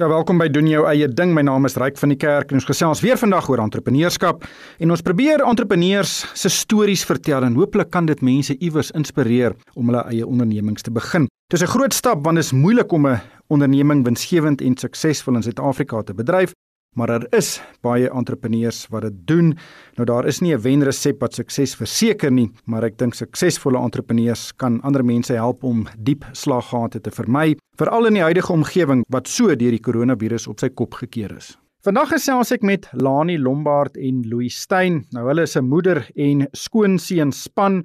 Ja, welkom by doen jou eie ding. My naam is Ryk van die Kerk en ons gesels weer vandag oor entrepreneurskap en ons probeer entrepreneurs se stories vertel en hooplik kan dit mense iewers inspireer om hulle eie ondernemings te begin. Dit is 'n groot stap want dit is moeilik om 'n onderneming winsgewend en suksesvol in Suid-Afrika te bedryf maar daar is baie entrepreneurs wat dit doen. Nou daar is nie 'n wenresep wat sukses verseker nie, maar ek dink suksesvolle entrepreneurs kan ander mense help om diep slaggate te vermy, veral in die huidige omgewing wat so deur die koronavirus op sy kop gekeer is. Vandag gesels ek met Lani Lombard en Louis Steyn. Nou hulle is 'n moeder en skoonseun span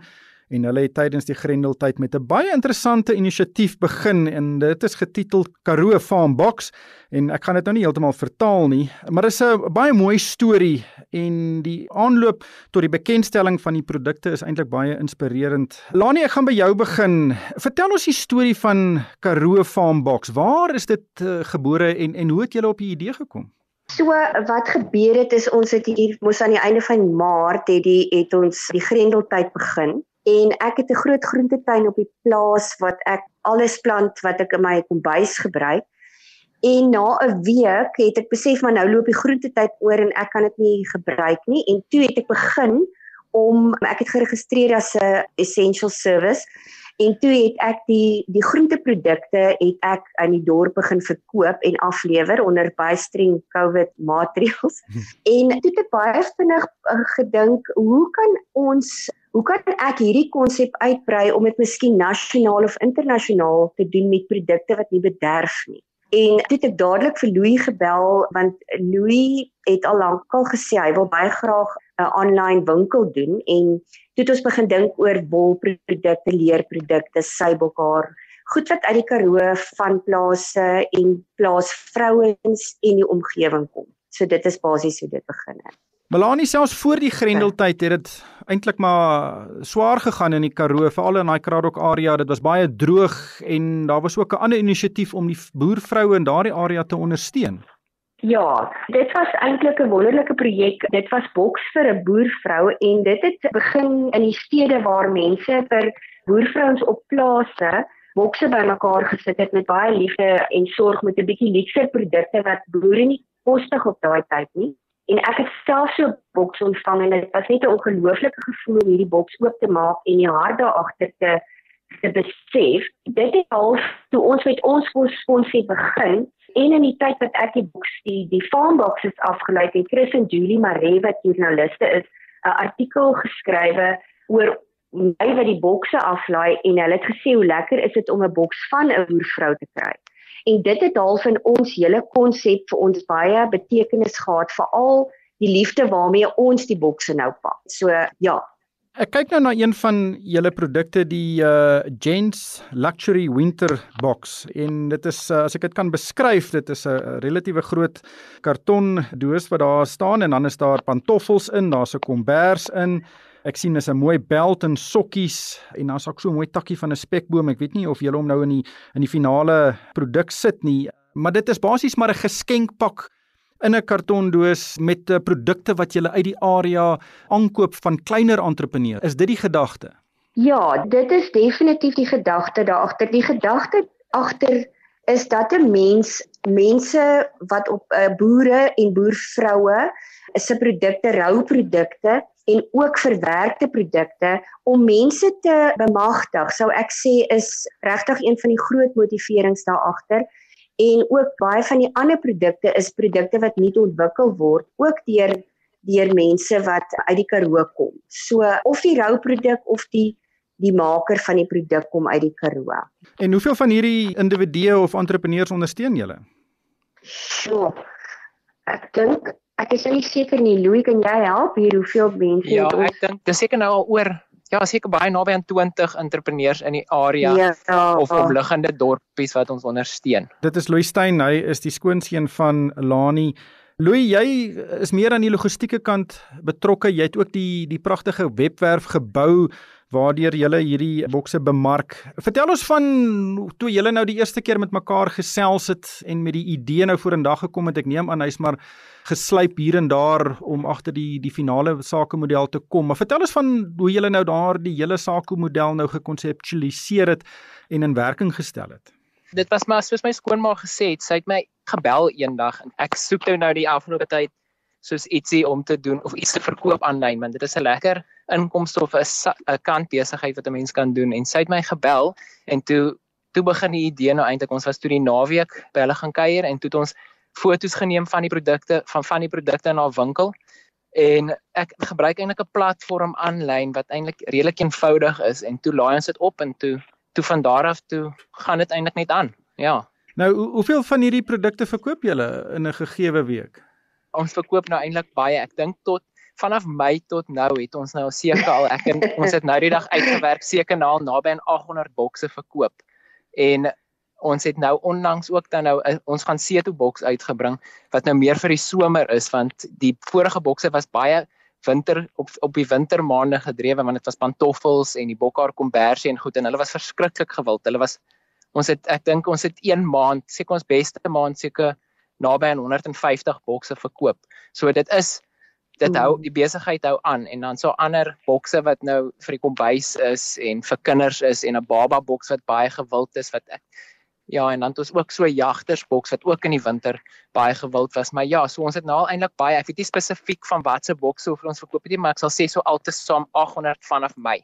en hulle het tydens die Grendeltyd met 'n baie interessante inisiatief begin en dit is getiteld Karoo Farm Box en ek gaan dit nou nie heeltemal vertaal nie, maar dit is 'n baie mooi storie en die aanloop tot die bekendstelling van die produkte is eintlik baie inspirerend. Lani, ek gaan by jou begin. Vertel ons die storie van Karoo Farm Box. Waar is dit uh, gebore en en hoe het julle op die idee gekom? So wat gebeur het is ons het hier mos aan die einde van Maart het die het ons die Grendeltyd begin en ek het 'n groot groentetuin op die plaas wat ek alles plant wat ek in my kombuis gebruik. En na 'n week het ek besef maar nou loop die groentetyd oor en ek kan dit nie gebruik nie en toe het ek begin om ek het geregistreer as 'n essential service en toe het ek die die groenteprodukte het ek aan die dorp begin verkoop en aflewer onder baie streng COVID maatreëls. en toe het ek baie vinnig uh, gedink, hoe kan ons Hoe kan ek hierdie konsep uitbrei om dit miskien nasionaal of internasionaal te doen met produkte wat nie bederf nie? En toe het ek dadelik vir Louis gebel want Louis het al lank al gesê hy wil baie graag 'n online winkel doen en toe het ons begin dink oor wolprodukte, leerprodukte, sybelkaar, goed wat uit die Karoo van plase en plaasvrouens en die omgewing kom. So dit is basies hoe dit begin het. Melanie selfs voor die Grendeltyd het dit eintlik maar swaar gegaan in die Karoo, veral in daai Kraddock area. Dit was baie droog en daar was ook 'n ander inisiatief om die boervroue in daardie area te ondersteun. Ja, dit was eintlik 'n wonderlike projek. Dit was boks vir 'n boervrou en dit het begin in die stede waar mense vir boervrouens op plase bokse bymekaar gesit het met baie liefde en sorg met 'n bietjie luukse produkte wat boere nie kostig op daai tyd nie en ek het self so 'n boks ontvang en dit was net 'n ongelooflike gevoel om hierdie boks oop te maak en die hart daar agter te te besef. Dit het al toe ons met ons sponsie begin en in die tyd wat ek die boks die die farm boxes afgelei het, Chris en Julie Maree wat joernaliste is, 'n artikel geskrywe oor my wat die bokse aflaai en hulle het gesê hoe lekker is dit om 'n boks van 'n boervrou te kry en dit het half in ons hele konsep vir ons baie betekenis gehad veral die liefde waarmee ons die bokse nou pak. So ja. Ek kyk nou na een van julle produkte die uh Gents Luxury Winter Box en dit is uh, as ek dit kan beskryf, dit is 'n relatiewe groot karton doos wat daar staan en dan is daar pantoffels in, daar's 'n kombers in. Ek sien dis 'n mooi belt en sokkies en dan's ook so 'n mooi takkie van 'n spekboom. Ek weet nie of jy hom nou in die in die finale produk sit nie, maar dit is basies maar 'n geskenkpak in 'n kartondoos met eh, produkte wat jy uit die area aankoop van kleiner entrepreneurs. Is dit die gedagte? Ja, dit is definitief die gedagte daar agter. Die gedagte agter is dat 'n mens mense wat op uh, boere en boervroue se produkte, rou produkte en ook verwerkte produkte om mense te bemagtig sou ek sê is regtig een van die groot motiverings daar agter en ook baie van die ander produkte is produkte wat nie ontwikkel word ook deur deur mense wat uit die Karoo kom. So of die rou produk of die die maker van die produk kom uit die Karoo. En hoeveel van hierdie individue of entrepreneurs ondersteun julle? So ek dink Ek is nie seker nie, Louis, kan jy help hier hoeveel mense Ja, ons... ek dink dis seker nou al oor ja, seker baie naby aan 20 entrepreneurs in die area ja, ja, of omliggende dorpies wat ons ondersteun. Dit is Louis Steyn, hy is die skoonseun van Lani. Louis, jy is meer aan die logistieke kant betrokke. Jy het ook die die pragtige webwerf gebou waardeur julle hierdie bokse bemark. Vertel ons van toe julle nou die eerste keer met mekaar gesels het en met die idee nou vorendag gekom het. Ek neem aan hy's maar geslyp hier en daar om agter die die finale sakemodel te kom. Maar vertel ons van hoe julle nou daar die hele sakemodel nou gekonseptualiseer het en in werking gestel het. Dit was maar soos my skoonma gesê het, sy het my gebel eendag en ek soek nou nou die afgelope tyd soos ietsie om te doen of iets te verkoop aanlyn want dit is 'n lekker inkomste of 'n kant besigheid wat 'n mens kan doen. En sy het my gebel en toe toe begin die idee nou eintlik. Ons was toe die naweek by hulle gaan kuier en toe het ons foto's geneem van die produkte van van die produkte in haar winkel. En ek gebruik eintlik 'n platform aanlyn wat eintlik redelik eenvoudig is en toe laai ons dit op en toe toe van daar af toe gaan dit eintlik net aan. Ja. Nou hoeveel van hierdie produkte verkoop julle in 'n gegeewe week ons verkoop nou eintlik baie. Ek dink tot vanaf Mei tot nou het ons nou seker al ek en ons het nou die dag uitgewerk seker na naby aan 800 bokse verkoop. En ons het nou onlangs ook dan nou eh, ons gaan Seto boks uitgebring wat nou meer vir die somer is want die vorige bokse was baie winter op op die wintermaande gedrewe want dit was pantoffels en die bokhaar kombersie en goed en hulle was verskriklik gewild. Hulle was ons het ek dink ons het 1 maand seker ons beste maand seker naby aan 150 bokse verkoop. So dit is dit hou die besigheid hou aan en dan so ander bokse wat nou vir die kombuis is en vir kinders is en 'n baba boks wat baie gewild is wat ek ja en dan het ons ook so jagtersboks wat ook in die winter baie gewild was maar ja so ons het nou al eintlik baie ek weet nie spesifiek van watse bokse of ons verkoop het nie maar ek sal sê so altesaam 800 vanaf Mei.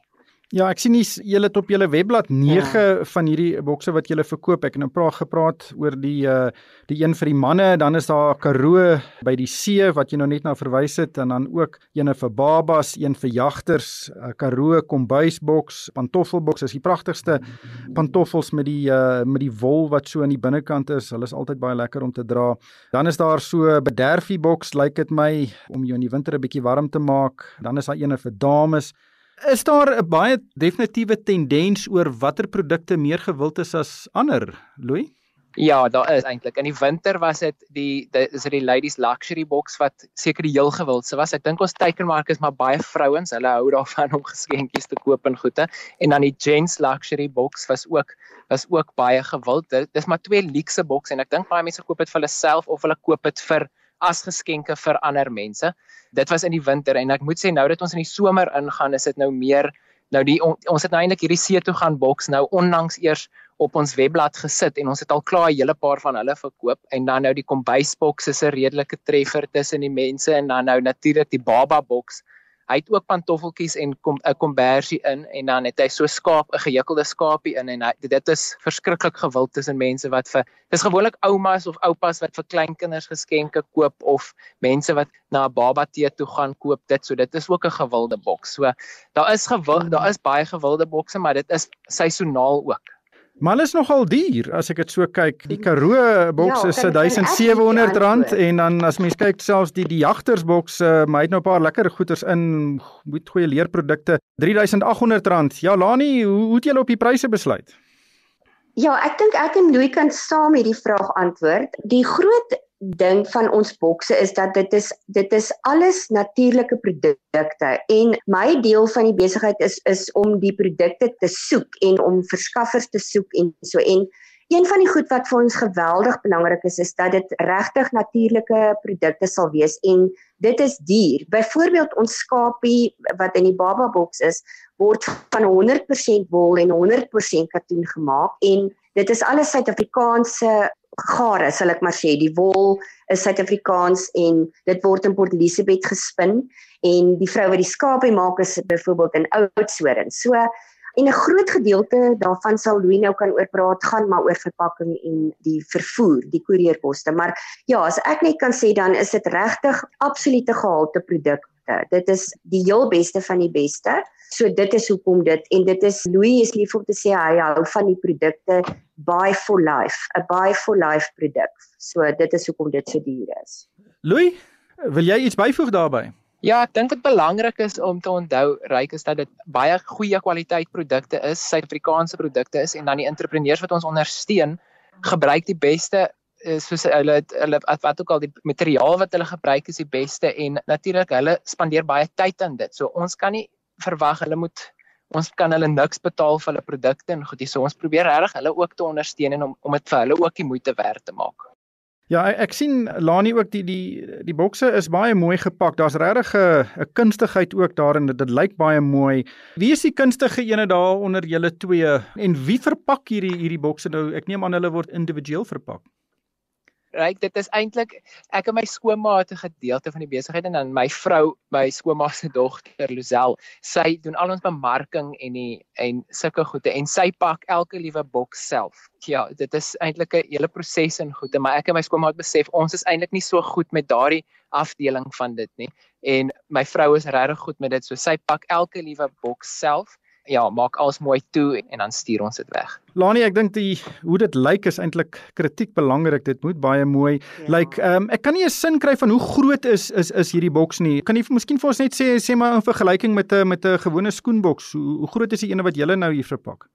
Ja, ek sien julle het op julle webblad 9 ja. van hierdie bokse wat julle verkoop. Ek het nou praat gepraat oor die uh die een vir die manne, dan is daar Karoo by die see wat jy nou net na verwys het en dan ook eene vir babas, een vir jagters, 'n uh, Karoo kombuisboks, pantoffelboks, is die pragtigste pantoffels met die uh met die wol wat so aan die binnekant is. Hulle is altyd baie lekker om te dra. Dan is daar so 'n bederfie boks, lyk like dit my, om jou in die winter 'n bietjie warm te maak. Dan is daar eene vir dames. Is daar 'n baie definitiewe tendens oor watter produkte meer gewild is as ander, Louis? Ja, daar is eintlik. In die winter was dit die is dit die ladies luxury box wat seker die heel gewildste was. Ek dink ons teikenmark is maar baie vrouens, hulle hou daarvan om geskenkies te koop en goede. En dan die gents luxury box was ook was ook baie gewild. Dit is maar twee luxe boks en ek dink baie mense koop dit vir hulle self of hulle koop dit vir as geskenke vir ander mense. Dit was in die winter en ek moet sê nou dat ons in die somer ingaan, is dit nou meer nou die on, ons het nou eintlik hierdie see toe gaan boks nou onlangs eers op ons webblad gesit en ons het al klaar 'n hele paar van hulle verkoop en dan nou die kombuisboks is 'n redelike treffer tussen die mense en dan nou natuurlik die baba boks hy het ook pantoffeltjies en 'n kom, kombersie in en dan het hy so skaap 'n gehekkelde skaapie in en hy, dit is verskriklik gewild tussen mense wat vir dis gewoonlik oumas of oupas wat vir kleinkinders geskenke koop of mense wat na 'n baba tee toe gaan koop dit so dit is ook 'n gewilde boks. So daar is gewil daar is baie gewilde bokse maar dit is seisoonaal ook Maar hulle is nogal duur as ek dit so kyk. Die Karoo boks ja, is 1700 rand en dan as mens kyk selfs die die jagters boks, uh, maar hy het nou 'n paar lekker goeders in, met goeie leerprodukte, 3800 rand. Ja, Lani, hoe hoe het julle op die pryse besluit? Ja, ek dink ek en Louis kan saam hierdie vraag antwoord. Die groot ding van ons bokse is dat dit is dit is alles natuurlike produkte en my deel van die besigheid is is om die produkte te soek en om verskaffers te soek en so en een van die goed wat vir ons geweldig belangrik is is dat dit regtig natuurlike produkte sal wees en dit is duur. Byvoorbeeld ons skapie wat in die baba boks is word van 100% wol en 100% katoen gemaak en dit is alles Suid-Afrikaanse gare, sal ek maar sê. Die wol is Suid-Afrikaans en dit word in Port Elizabeth gespin en die vrou wat die skaapie maak is byvoorbeeld in Oudtshoorn. So en 'n groot gedeelte daarvan sal Louis nou kan oor praat gaan maar oor verpakking en die vervoer, die koerierkoste. Maar ja, as ek net kan sê dan is dit regtig absolute gehalte produkte. Dit is die heel beste van die beste. So dit is hoekom dit en dit is Louis is lief om te sê hy hou van die produkte buy for life, 'n buy for life produk. So dit is hoekom dit so duur is. Louis, wil jy iets byvoeg daarbey? Ja, ek dink dit belangrik is om te onthou ryk is dat dit baie goeie kwaliteit produkte is, Suid-Afrikaanse produkte is en dan die entrepreneurs wat ons ondersteun gebruik die beste eh, soos hulle hulle wat ook al die materiaal wat hulle gebruik is die beste en natuurlik hulle spandeer baie tyd aan dit. So ons kan nie verwag hulle moet ons kan hulle niks betaal vir hulle produkte en goed, so ons probeer regtig hulle ook te ondersteun en om om dit vir hulle ook die moeite werd te maak. Ja, ek, ek sien Lani ook die die die bokse is baie mooi gepak. Daar's regtig 'n 'n kunstigheid ook daarin. Dit, dit lyk baie mooi. Wie is die kunstige ene daar onder julle twee en wie verpak hierdie hierdie bokse nou? Ek neem aan hulle word individueel verpak. Ryk, dit is eintlik ek en my skoonma het 'n gedeelte van die besigheid en dan my vrou, my skoonma se dogter Luzel, sy doen al ons bemarking en die en sulke goede en sy pak elke liewe boks self. Ja, dit is eintlik 'n hele proses en goede, maar ek en my skoonma het besef ons is eintlik nie so goed met daardie afdeling van dit nie. En my vrou is regtig goed met dit, so sy pak elke liewe boks self ja, maak alles mooi toe en, dan stuur ons dit weg. Lani, ek dink die hoe dit lyk is eintlik kritiek belangrik. Dit moet baie mooi ja. lyk. Ehm um, ek kan nie 'n sin kry van hoe groot is is is hierdie boks nie. Kan jy miskien vir ons net sê sê maar in vergelyking met 'n met 'n gewone skoenboks, hoe, hoe groot is die ene wat jy nou hier verpak?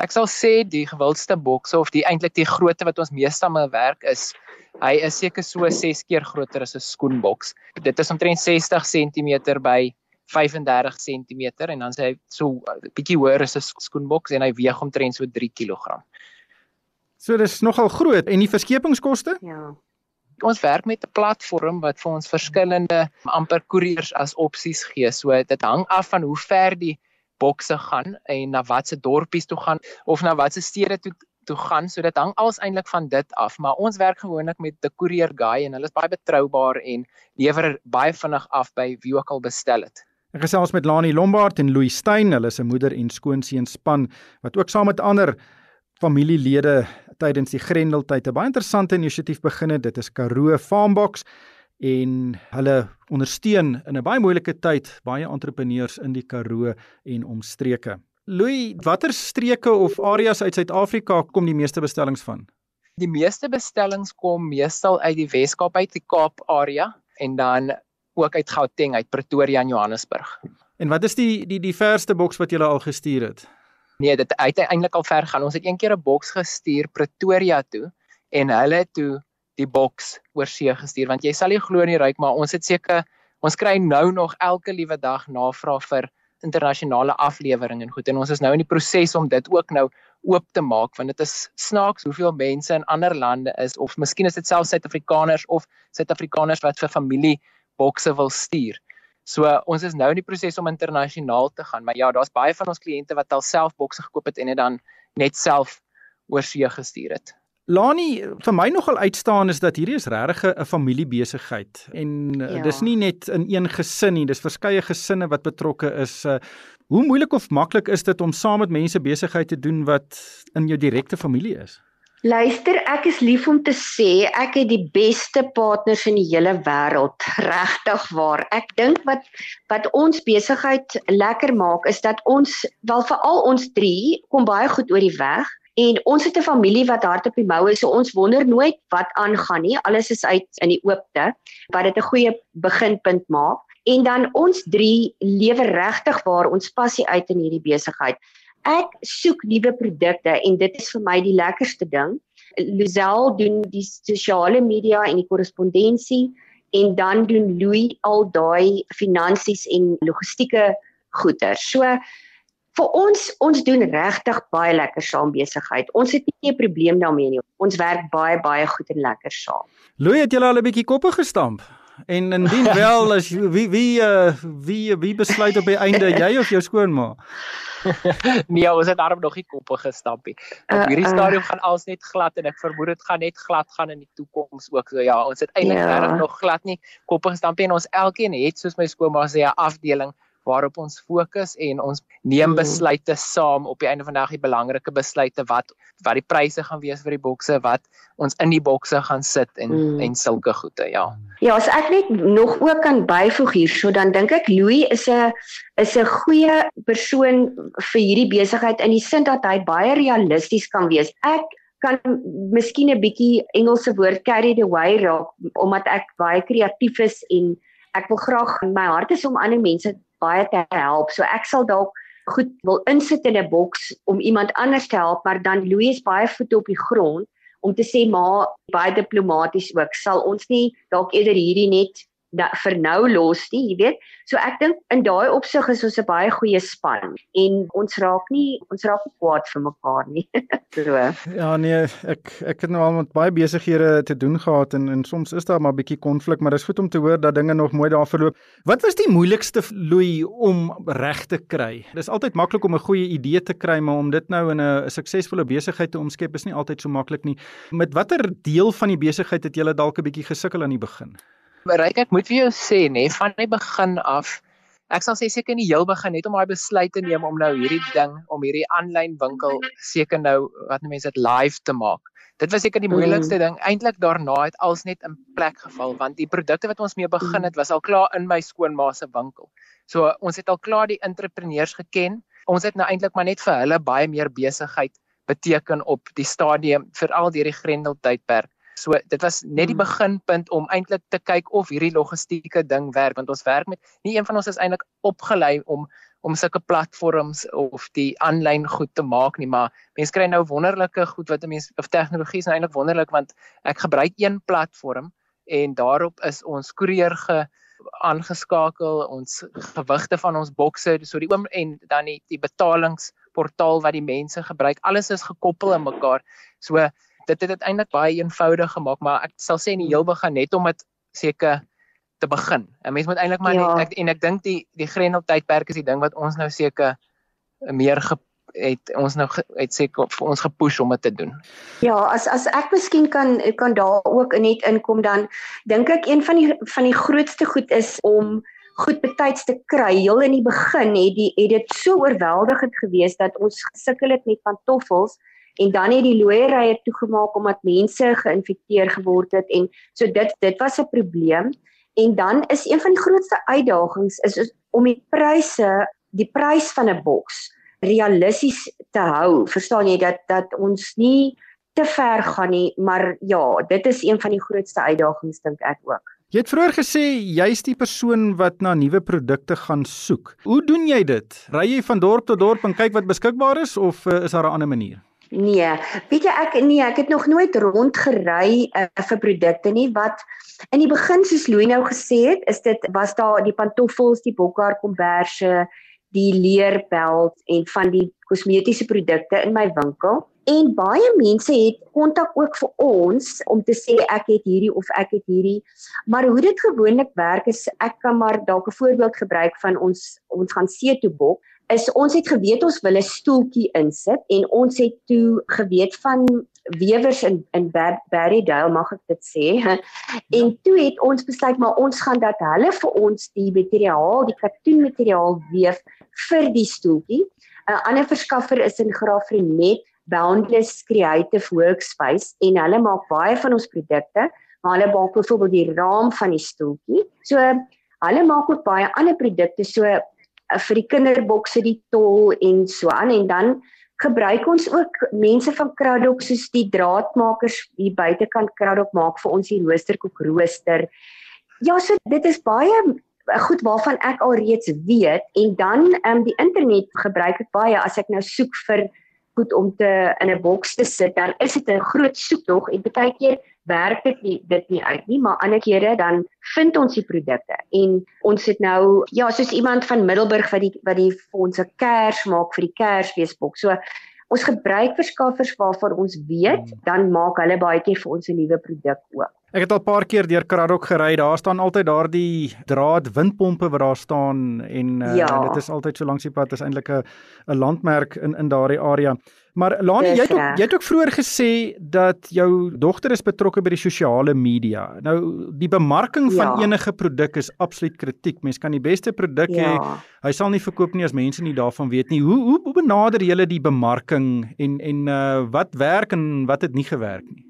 Ek sal sê die gewildste bokse of die eintlik die grootte wat ons meestal mee werk is hy is seker so 6 keer groter as 'n skoenboks. Dit is omtrent 60 cm by 35 cm en dan sê hy so 'n bietjie hoër as 'n skoenboks en hy weeg omtrent so 3 kg. So dis nogal groot en die verskepingskoste? Ja. Ons werk met 'n platform wat vir ons verskillende amper koeriers as opsies gee. So dit hang af van hoe ver die bokse gaan en na watse dorpies toe gaan of na watse stede toe toe gaan. So dit hang alles eintlik van dit af, maar ons werk gewoonlik met 'n courier guy en hulle is baie betroubaar en lewer baie vinnig af by wie ook al bestel het. Ek gesels met Lani Lombard en Louis Stein, hulle is 'n moeder en skoonseun span wat ook saam met ander familielede tydens die Grendeltyd 'n baie interessante inisiatief begin het. Dit is Karoo Farmbox en hulle ondersteun in 'n baie moeilike tyd baie entrepreneurs in die Karoo en omstreke. Louis, watter streke of areas uit Suid-Afrika kom die meeste bestellings van? Die meeste bestellings kom meestal uit die Wes-Kaap uit die Kaap area en dan ook uit Gauteng, uit Pretoria en Johannesburg. En wat is die die die verste boks wat jy al gestuur het? Nee, dit het eintlik al ver gaan. Ons het een keer 'n boks gestuur Pretoria toe en hulle het toe die boks oor see gestuur want jy sal nie glo nie ryk maar ons het seker ons kry nou nog elke liewe dag navraag vir internasionale aflewering en goed en ons is nou in die proses om dit ook nou oop te maak want dit is snaaks hoeveel mense in ander lande is of miskien is dit selfs Suid-Afrikaners of Suid-Afrikaners wat vir familie bokse wil stuur. So ons is nou in die proses om internasionaal te gaan, maar ja, daar's baie van ons kliënte wat alself bokse gekoop het en dit dan net self oor see gestuur het. Lani, vir my nogal uitstaan is dat hierdie is regtig 'n familiebesigheid en eh, ja. dis nie net in een gesin nie, dis verskeie gesinne wat betrokke is. Eh, hoe moeilik of maklik is dit om saam met mense besigheid te doen wat in jou direkte familie is? Luister, ek is lief om te sê ek het die beste partners in die hele wêreld, regtig waar. Ek dink wat wat ons besigheid lekker maak is dat ons wel veral ons 3 kom baie goed oor die weg en ons het 'n familie wat hard op die mou is, so ons wonder nooit wat aangaan nie. Alles is uit in die oopte wat dit 'n goeie beginpunt maak. En dan ons 3 lewe regtig waar ons passie uit in hierdie besigheid. Ek soek nuwe produkte en dit is vir my die lekkerste ding. Luzel doen die sosiale media en die korrespondensie en dan doen Louis al daai finansies en logistieke goeder. So vir ons ons doen regtig baie lekker saam besigheid. Ons het nie 'n probleem daarmee nie. Ons werk baie baie goed en lekker saam. Louis het julle al 'n bietjie koppe gestamp. En indien wel as wie wie uh, wie wie besluit op die einde jy of jou skoonma? nee, ons het daarom nog nie koppe gestap nie. Op uh, hierdie uh, stadium gaan alles net glad en ek vermoed dit gaan net glad gaan in die toekoms ook. So ja, ons het eintlik yeah. Ja. nog glad nie koppe gestap nie en ons elkeen het soos my skoonma sê 'n afdeling waarop ons fokus en ons neem mm. besluite saam op die einde van die dag die belangrike besluite wat wat die pryse gaan wees vir die bokse wat ons in die bokse gaan sit en mm. en sulke goede ja. Ja, as ek net nog ook kan byvoeg hierso dan dink ek Louis is 'n is 'n goeie persoon vir hierdie besigheid in die sin dat hy baie realisties kan wees. Ek kan miskien 'n bietjie Engelse woord carried away raak omdat ek baie kreatief is en ek wil graag my hart is om ander mense baie te help. So ek sal dalk goed wil insit in 'n boks om iemand anders te help, maar dan Louis baie voet op die grond om te sê maar baie diplomaties ook. Sal ons nie dalk eerder hierdie net da, vir nou los nie, jy weet. So ek dink in daai opsig is ons 'n baie goeie span en ons raak nie ons raak nie kwaad vir mekaar nie. so. Ja nee, ek ek het nou al met baie besighede te doen gehad en en soms is daar maar 'n bietjie konflik, maar dit is goed om te hoor dat dinge nog mooi daar verloop. Wat was die moeilikste loei om reg te kry? Dis altyd maklik om 'n goeie idee te kry, maar om dit nou in 'n suksesvolle besigheid te omskep is nie altyd so maklik nie. Met watter deel van die besigheid het jy dalk 'n bietjie gesukkel aan die begin? Ryk ek moet vir jou sê nê van die begin af ek sal sê seker in die heel begin net om daai besluit te neem om nou hierdie ding om hierdie aanlyn winkel seker nou wat mense dit live te maak. Dit was seker die mhm. moeilikste mm. ding. Eintlik daarna het alles net in plek geval want die produkte wat ons mee begin het was al klaar in my skoonma se winkel. So ons het al klaar die entrepreneurs geken. Ons het nou eintlik maar net vir hulle baie meer besigheid beteken op die stadium veral deur die Grendel tydperk. So dit was net die hmm. beginpunt om eintlik te kyk of hierdie logistieke ding werk want ons werk met nie een van ons is eintlik opgelei om om sulke platforms of die aanlyn goed te maak nie maar mense kry nou wonderlike goed wat mense of tegnologie is nou eintlik wonderlik want ek gebruik een platform en daarop is ons koerier ge aangeskakel ons gewigte van ons bokse so die oom en dan die, die betalingsportaal wat die mense gebruik alles is gekoppel aan mekaar so dit het dit eintlik baie eenvoudig gemaak, maar ek sal sê in die heel begin net om dit seker te begin. 'n Mens moet eintlik maar ja. net ek en ek dink die die Grendel tydperk is die ding wat ons nou seker meer ge, het ons nou het seker vir ons gepush om dit te doen. Ja, as as ek miskien kan kan daar ook net inkom dan dink ek een van die van die grootste goed is om goed betyds te kry. Heel in die begin het die het dit so oorweldigend geweest dat ons gesukkel het met pantoffels en dan het die looierye toegemaak omdat mense geïnfekteer geword het en so dit dit was 'n probleem en dan is een van die grootste uitdagings is, is om die pryse die prys van 'n boks realisties te hou verstaan jy dat dat ons nie te ver gaan nie maar ja dit is een van die grootste uitdagings dink ek ook Jy het vroeër gesê jy's die persoon wat na nuwe produkte gaan soek. Hoe doen jy dit? Ry jy van dorp tot dorp en kyk wat beskikbaar is of uh, is daar 'n ander manier? Nee, weet jy ek nee, ek het nog nooit rondgery uh, vir produkte nie wat in die begin soos Louie nou gesê het, is dit was daar die pantoffels, die bokkar komberse, die leerbelt en van die kosmetiese produkte in my winkel. En baie mense het kontak ook vir ons om te sê ek het hierdie of ek het hierdie. Maar hoe dit gewoonlik werk is ek kan maar dalk 'n voorbeeld gebruik van ons ons gaan see toe bok is ons het geweet ons wil 'n stoeltjie insit en ons het toe geweet van wewers in in Berrydale mag ek dit sê en toe het ons besluit maar ons gaan dat hulle vir ons die materiaal die katoenmateriaal weef vir die stoeltjie. 'n ander verskaffer is in Graafrenet Boundless Creative Workspace en hulle maak baie van ons produkte maar hulle maak byvoorbeeld die raam van die stoeltjie. So hulle maak ook baie ander produkte. So vir die kinderbokse die tol en so aan. En dan gebruik ons ook mense van Kraddock soos die draadmakers hier buitekant Kraddock maak vir ons die roosterkoek rooster. Ja, so dit is baie goed waarvan ek al reeds weet. En dan um, die internet gebruik ek baie as ek nou soek vir goed om te in 'n boks te sit, dan is dit 'n groot soektog. En baie keer werk dit nie dit nie uit nie, maar ander kere dan vind ons die produkte. En ons het nou ja, soos iemand van Middelburg wat die wat die 'n kers maak vir die Kersfeesboks. So ons gebruik verskaffers waarvan ons weet, hmm. dan maak hulle keer vir ons 'n nuwe produk ook. Ek het al 'n paar keer deur Kraddock gery. Daar staan altyd daardie draad windpompe wat daar staan en uh, ja. dit is altyd so langs die pad. Is eintlik 'n 'n landmerk in in daardie area. Maar Lani, jy het ook, jy het ook vroeër gesê dat jou dogter is betrokke by die sosiale media. Nou die bemarking van ja. enige produk is absoluut kritiek. Mens kan die beste produk ja. hê, hy sal nie verkoop nie as mense nie daarvan weet nie. Hoe hoe, hoe benader jy die bemarking en en uh, wat werk en wat het nie gewerk nie?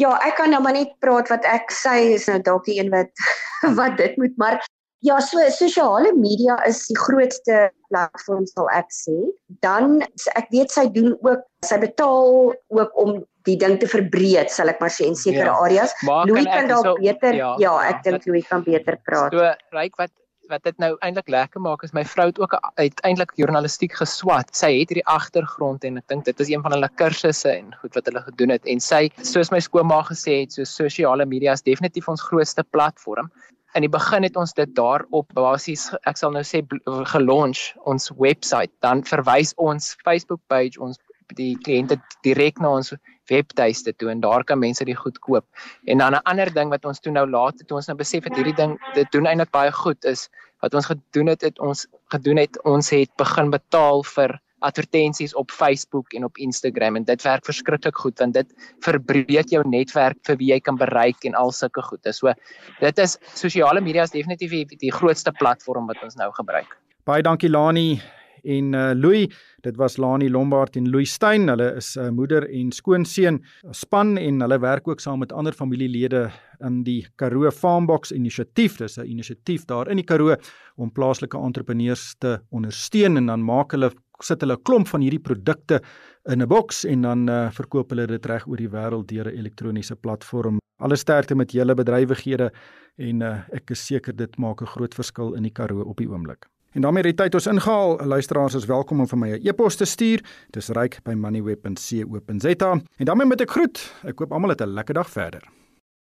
Ja, ek kan nou maar net praat wat ek sê is nou dalk die een wat wat dit moet, maar ja, so sosiale media is die grootste platform sal ek sê. Dan ek weet sy doen ook sy betaal ook om die ding te verbreek, sal ek maar sê in sekere ja. areas. Louis kan dalk so, beter ja, ja ek ja, dink Louis kan beter praat. So, ryk wat wat dit nou eintlik lekker maak is my vrou het ook uiteindelik journalistiek geswat. Sy het hierdie agtergrond en ek dink dit is een van hulle kursusse en goed wat hulle gedoen het en sy soos my skoonma gesê het, so sosiale media is definitief ons grootste platform. In die begin het ons dit daarop basies ek sal nou sê gelaunch ons webwerf dan verwys ons Facebook page ons die kliënte direk na ons webtuiste toe en daar kan mense dit goed koop. En dan 'n ander ding wat ons toe nou laat toe ons nou besef het hierdie ding dit doen eintlik baie goed is wat ons gedoen het het ons gedoen het ons het begin betaal vir advertensies op Facebook en op Instagram en dit werk verskriklik goed want dit verbreek jou netwerk vir wie jy kan bereik en al sulke goed. So dit is sosiale media is definitief die, die grootste platform wat ons nou gebruik. Baie dankie Lani en uh, Louis. Dit was Lani Lombard en Louis Stein. Hulle is 'n uh, moeder en skoonseun span en hulle werk ook saam met ander familielede in die Karoo Farmbox inisiatief. Dis 'n inisiatief daar in die Karoo om plaaslike entrepreneurs te ondersteun en dan maak hulle sit hulle 'n klomp van hierdie produkte in 'n boks en dan uh, verkoop hulle dit reg oor die wêreld deur 'n elektroniese platform. Alle sterkte met julle bedrywighede en uh, ek is seker dit maak 'n groot verskil in die Karoo op die oomblik. En daarmee het tyd ons ingehaal. Luisteraars is welkom om vir my 'n e-pos te stuur. Dis ryk by moneyweb.co.za. En daarmee met ek groet. Ek koop almal 'n lekker dag verder.